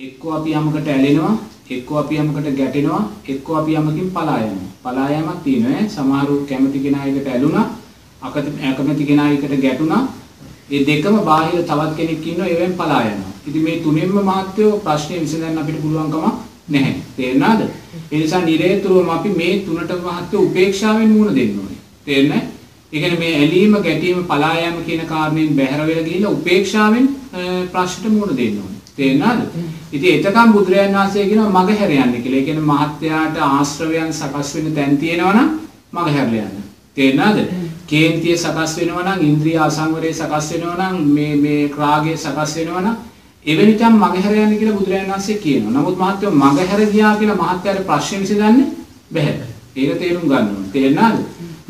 එක්කෝ අපි යමකට ඇලෙනවා, එක්කෝ අපි යමකට ගැටෙනවා, එක්කෝ අපි යමකින් පලා යනවා. පලා යෑමක් තියෙනවා ඈ. සමහරු කැමති කෙනා එකට ඇලුනා, අකමැති කෙනා එකට ගැටුණා. ඒ දෙකම බාහිර තවත් කෙනෙක් ඉන්නවා ඒවෙන් පලා යනවා. ඉතින් මේ තුනෙන්ම මහත්වෝ ප්‍රශ්නේ විසඳන්න අපිට පුළුවන්කම නැහැ. තේරුණාද? ඒ නිසා නිරේතුරුවම අපි මේ තුනට මහත්වෝ උපේක්ෂාවෙන් මුණ දෙන්න ඕනේ. තේරෙන්නේ? ඒ කියන්නේ මේ ඇලීම, ගැටීම, පලා යාම කියන කාරණයෙන් බැහැර වෙලා ගිහිල්ලා උපේක්ෂාවෙන් ප්‍රශ්නට මුණ දෙන්න ඕනේ. තේරුණාද? ඉතින් එතකම් බුදුරජාණන් වහන්සේ කියනවා මග හැර යන්න කියලා. ඒ කියන්නේ මහත්යාට ආශ්‍රවයන් සකස් වෙන තැන් තියෙනවනම් මග හැරලා යන්න. තේරුණාද? කේන්තිය සකස් වෙනවා නම් ඉන්ද්‍රිය අසංවරය සකස් වෙනවා නම් මේ මේ රාගය සකස් වෙනවා නම් එවැනි තැන් මගහැර යන්න කියලා බුදුරජාණන් වහන්සේ කියනවා. නමුත් මහත්වෝ මගහැර ගියා කියලා මහත්යාට ප්‍රශ්න විසඳන්නේ බැහැ. ඒක තේරුම් ගන්න ඕනේ. තේරුණාද?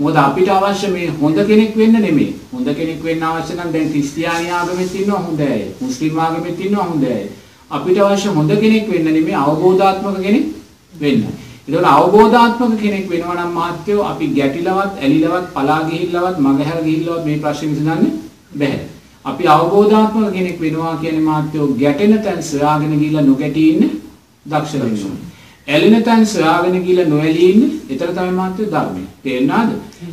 මොකද අපිට අවශ්‍ය මේ හොඳ කෙනෙක් වෙන්න නෙමෙයි. හොඳ කෙනෙක් වෙන්න අවශ්‍ය නම් දැන් ක්‍රිස්තියානි ආගමෙත් ඉන්නවා හොඳ අය. මුස්ලිම් ආගමෙත් ඉන්නවා හොඳ අය. අපිට අවශ්‍ය හොඳ කෙනෙක් වෙන්න නෙමෙයි අවබෝධාත්මක කෙනෙක් වෙන්න. ඒතකොට අවබෝධාත්මක කෙනෙක් වෙනවා නම් මහත්යෝ අපි ගැටිලවත්, ඇලිලවත්, පලා ගිහිල්ලවත්, මගහැර ගිහිල්ලවත් මේ ප්‍රශ්නේ විසඳන්න බැහැ. අපි අවබෝධාත්මක කෙනෙක් වෙනවා කියන්නේ මහත්යෝ ගැටෙන තැන් සොයාගෙන ගිහිල්ලා නොගැටී ඉන්න දක්ෂ වෙනවා. ඇලෙන තැන් සොයාගෙන ගිහිල්ලා නොඇලී ඉන්න එතන තමයි මහත්යෝ ධර්මය. තේරුණාද?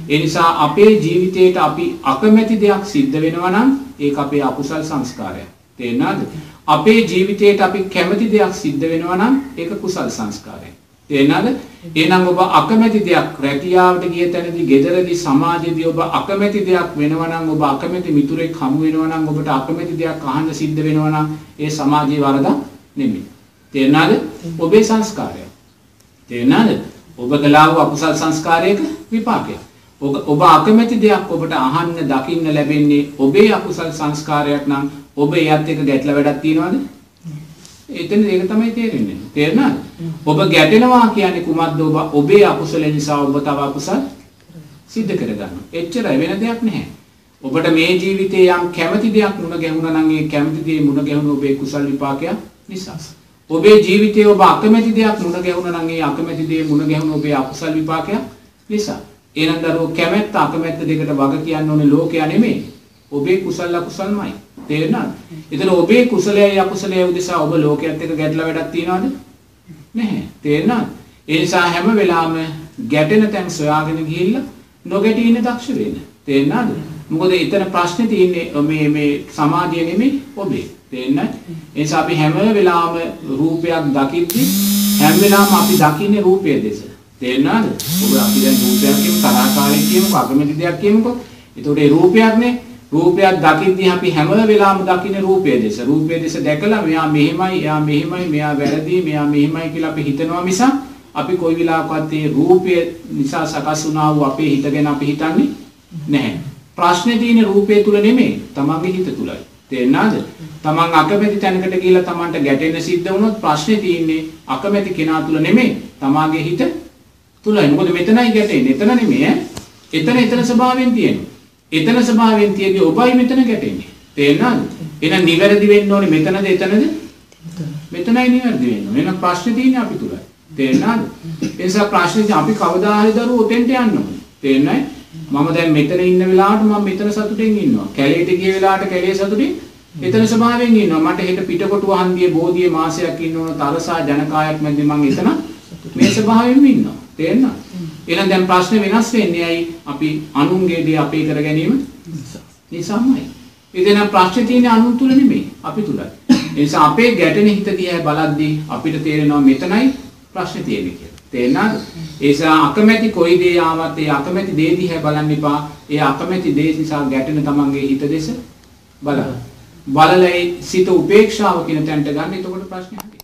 ඒ නිසා අපේ ජීවිතේට අපි අකමැති දෙයක් සිද්ධ වෙනවා නම් ඒක අපේ අකුසල් සංස්කාරයක්. තේරුණාද? අපේ ජීවිතේට අපි කැමති දෙයක් සිද්ධ වෙනවා නම් ඒක කුසල් සංස්කාරයක්. තේරෙනවද? එහෙනම් ඔබ අකමැති දෙයක් රැකියාවට ගිය තැනදී, ගෙදරදී, සමාජයේදී ඔබ අකමැති දෙයක් වෙනවා නම්, ඔබ අකමැති මිතුරෙක් හමු වෙනවා නම්, ඔබට අකමැති දෙයක් අහන්න සිද්ධ වෙනවා නම්, ඒ සමාජයේ වරදක් නෙමෙයි. තේරෙනවද? ඔබේ සංස්කාරය. තේරෙනවද? ඔබ කළා වූ අකුසල් සංස්කාරයක විපාකයක්. ඔබ අකමැති දෙයක් ඔබට අහන්න, දකින්න ලැබෙන්නේ ඔබේ අකුසල් සංස්කාරයක් නම් ඔබ එයත් එක්ක ගැටලා වැඩක් තියනවද? එතන ඒක තමයි තේරෙන්නේ. තේරුණාද? ඔබ ගැටෙනවා කියන්නේ කුමක්ද? ඔබ ඔබේ අකුසල නිසා ඔබ තව අකුසල් සිද්ධ කරගන්නවා. එච්චරයි වෙන දෙයක් නැහැ. ඔබට මේ ජීවිතේ යම් කැමති දෙයක් මුණ ගැහුණා නම් ඒ කැමති දේ මුණ ගැහුණු ඔබේ කුසල් විපාකයක් නිසා. ඔබේ ජීවිතේ ඔබ අකමැති දෙයක් මුණ ගැහුණා නම් ඒ අකමැති දේ මුණ ගැහුණු ඔබේ අකුසල් විපාකයක් නිසා. එහෙනම් දරුවෝ කැමැත්ත අකමැත්ත දෙකට වග කියන්න ඕනේ ලෝකයා නෙමෙයි. ඔබේ කුසල අකුසල්මයි. තේරෙනවද? එතන ඔබේ කුසලයයි අකුසලයයි උදෙසා ඔබ ලෝකයේත් එක්ක ගැටලා වැඩක් තියනවද? නැහැ. තේරෙනවද? ඒ නිසා හැම වෙලාවෙම ගැටෙන තැන් සොයාගෙන ගිහිල්ලා නොගැටී ඉන්න දක්ෂ වෙන්න. තේරෙනවද? මොකද එතන ප්‍රශ්නේ තියෙන්නේ මේ මේ සමාධිය නෙමෙයි ඔබේ. තේරෙන්නයි? ඒ නිසා අපි හැම වෙලාවෙම රූපයක් දකිද්දි හැම වෙලාවෙම අපි දකින්නේ රූපය දෙස. තේරෙනවද? ඔබ අපි දැන් රූපයක් කියමු තරහකාරී කියමුකෝ අකමැති දෙයක් කියමුකෝ. ඒතකොට ඒ රූපයක්නේ රූපයක් දකිද්දී අපි හැම වෙලාවෙම දකින්නේ රූපය දෙස. රූපය දෙස දැකලා මෙයා මෙහෙමයි, එයා මෙහෙමයි, මෙයා වැරදි, මෙයා මෙහෙමයි කියලා අපි හිතනවා මිස අපි කොයි වෙලාවකවත් මේ රූපය නිසා සකස් වුණා වූ අපේ හිත ගැන අපි හිතන්නේ නැහැ. ප්‍රශ්නේ තියෙන්නේ රූපය තුල නෙමෙයි, තමන්ගේ හිත තුලයි. තේරෙනවද? තමන් අකමැති තැනකට ගිහිල්ලා තමන්ට ගැටෙන්න සිද්ධ වුණොත් ප්‍රශ්නේ තියෙන්නේ අකමැති කෙනා තුල නෙමෙයි, තමාගේ හිත තුලයි. මොකද මෙතනයි ගැටෙන්නේ. එතන නෙමෙයි ඈ. එතන එතන ස්වභාවයෙන් තියෙන්නේ. එතන ස්වභාවයෙන් තියෙදි ඔබයි මෙතන ගැටෙන්නේ. තේරෙනවද? එහෙනම් නිවැරදි වෙන්න ඕනේ මෙතනද එතනද? මෙතනයි නිවැරදි වෙන්න ඕනේ. එහෙනම් ප්‍රශ්නේ තියෙන්නේ අපි තුලයි. තේරෙනවද? ඒ නිසා ප්‍රශ්නේ අපි කවදා හරි දරුවෝ ඔතෙන්ට යන්න ඕනේ. තේරෙනවද? මම දැන් මෙතන ඉන්න වෙලාවට මම මෙතන සතුටින් ඉන්නවා. කැලේට ගිය වෙලාවට කැලේ සතුටින් එතන ස්වභාවයෙන් ඉන්නවා. මට හෙට පිටකොටු හන්දියේ බෝධියේ මාසයක් ඉන්න ඕන තරසා ජනකායක් මැද මම එතන මේ ස්වභාවයෙන්ම ඉන්නවා. තේරෙනවද? එහෙනම් දැන් ප්‍රශ්නේ වෙනස් වෙන්නේ ඇයි? අපි අනුන්ගේ දේ අපේ කර ගැනීම නිසාමයි. ඉතින් ප්‍රශ්නේ තියෙන්නේ අනුන් තුල නෙමෙයි අපි තුලයි. ඒ නිසා අපේ ගැටෙන හිත දිහා බලද්දී අපිට තේරෙනවා මෙතනයි ප්‍රශ්නේ තියෙන්නේ කියලා. තේරෙනවද? ඒ නිසා අකමැති කොයි දේ ආවත් ඒ අකමැති දේ දිහා බලන්න එපා. ඒ අකමැති දේ නිසා ගැටෙන තමන්ගේ හිත දෙස බලන්න. බලලා සිත උපේක්ෂාව කියන තැනට ගන්න. එතකොට ප්‍රශ්නේ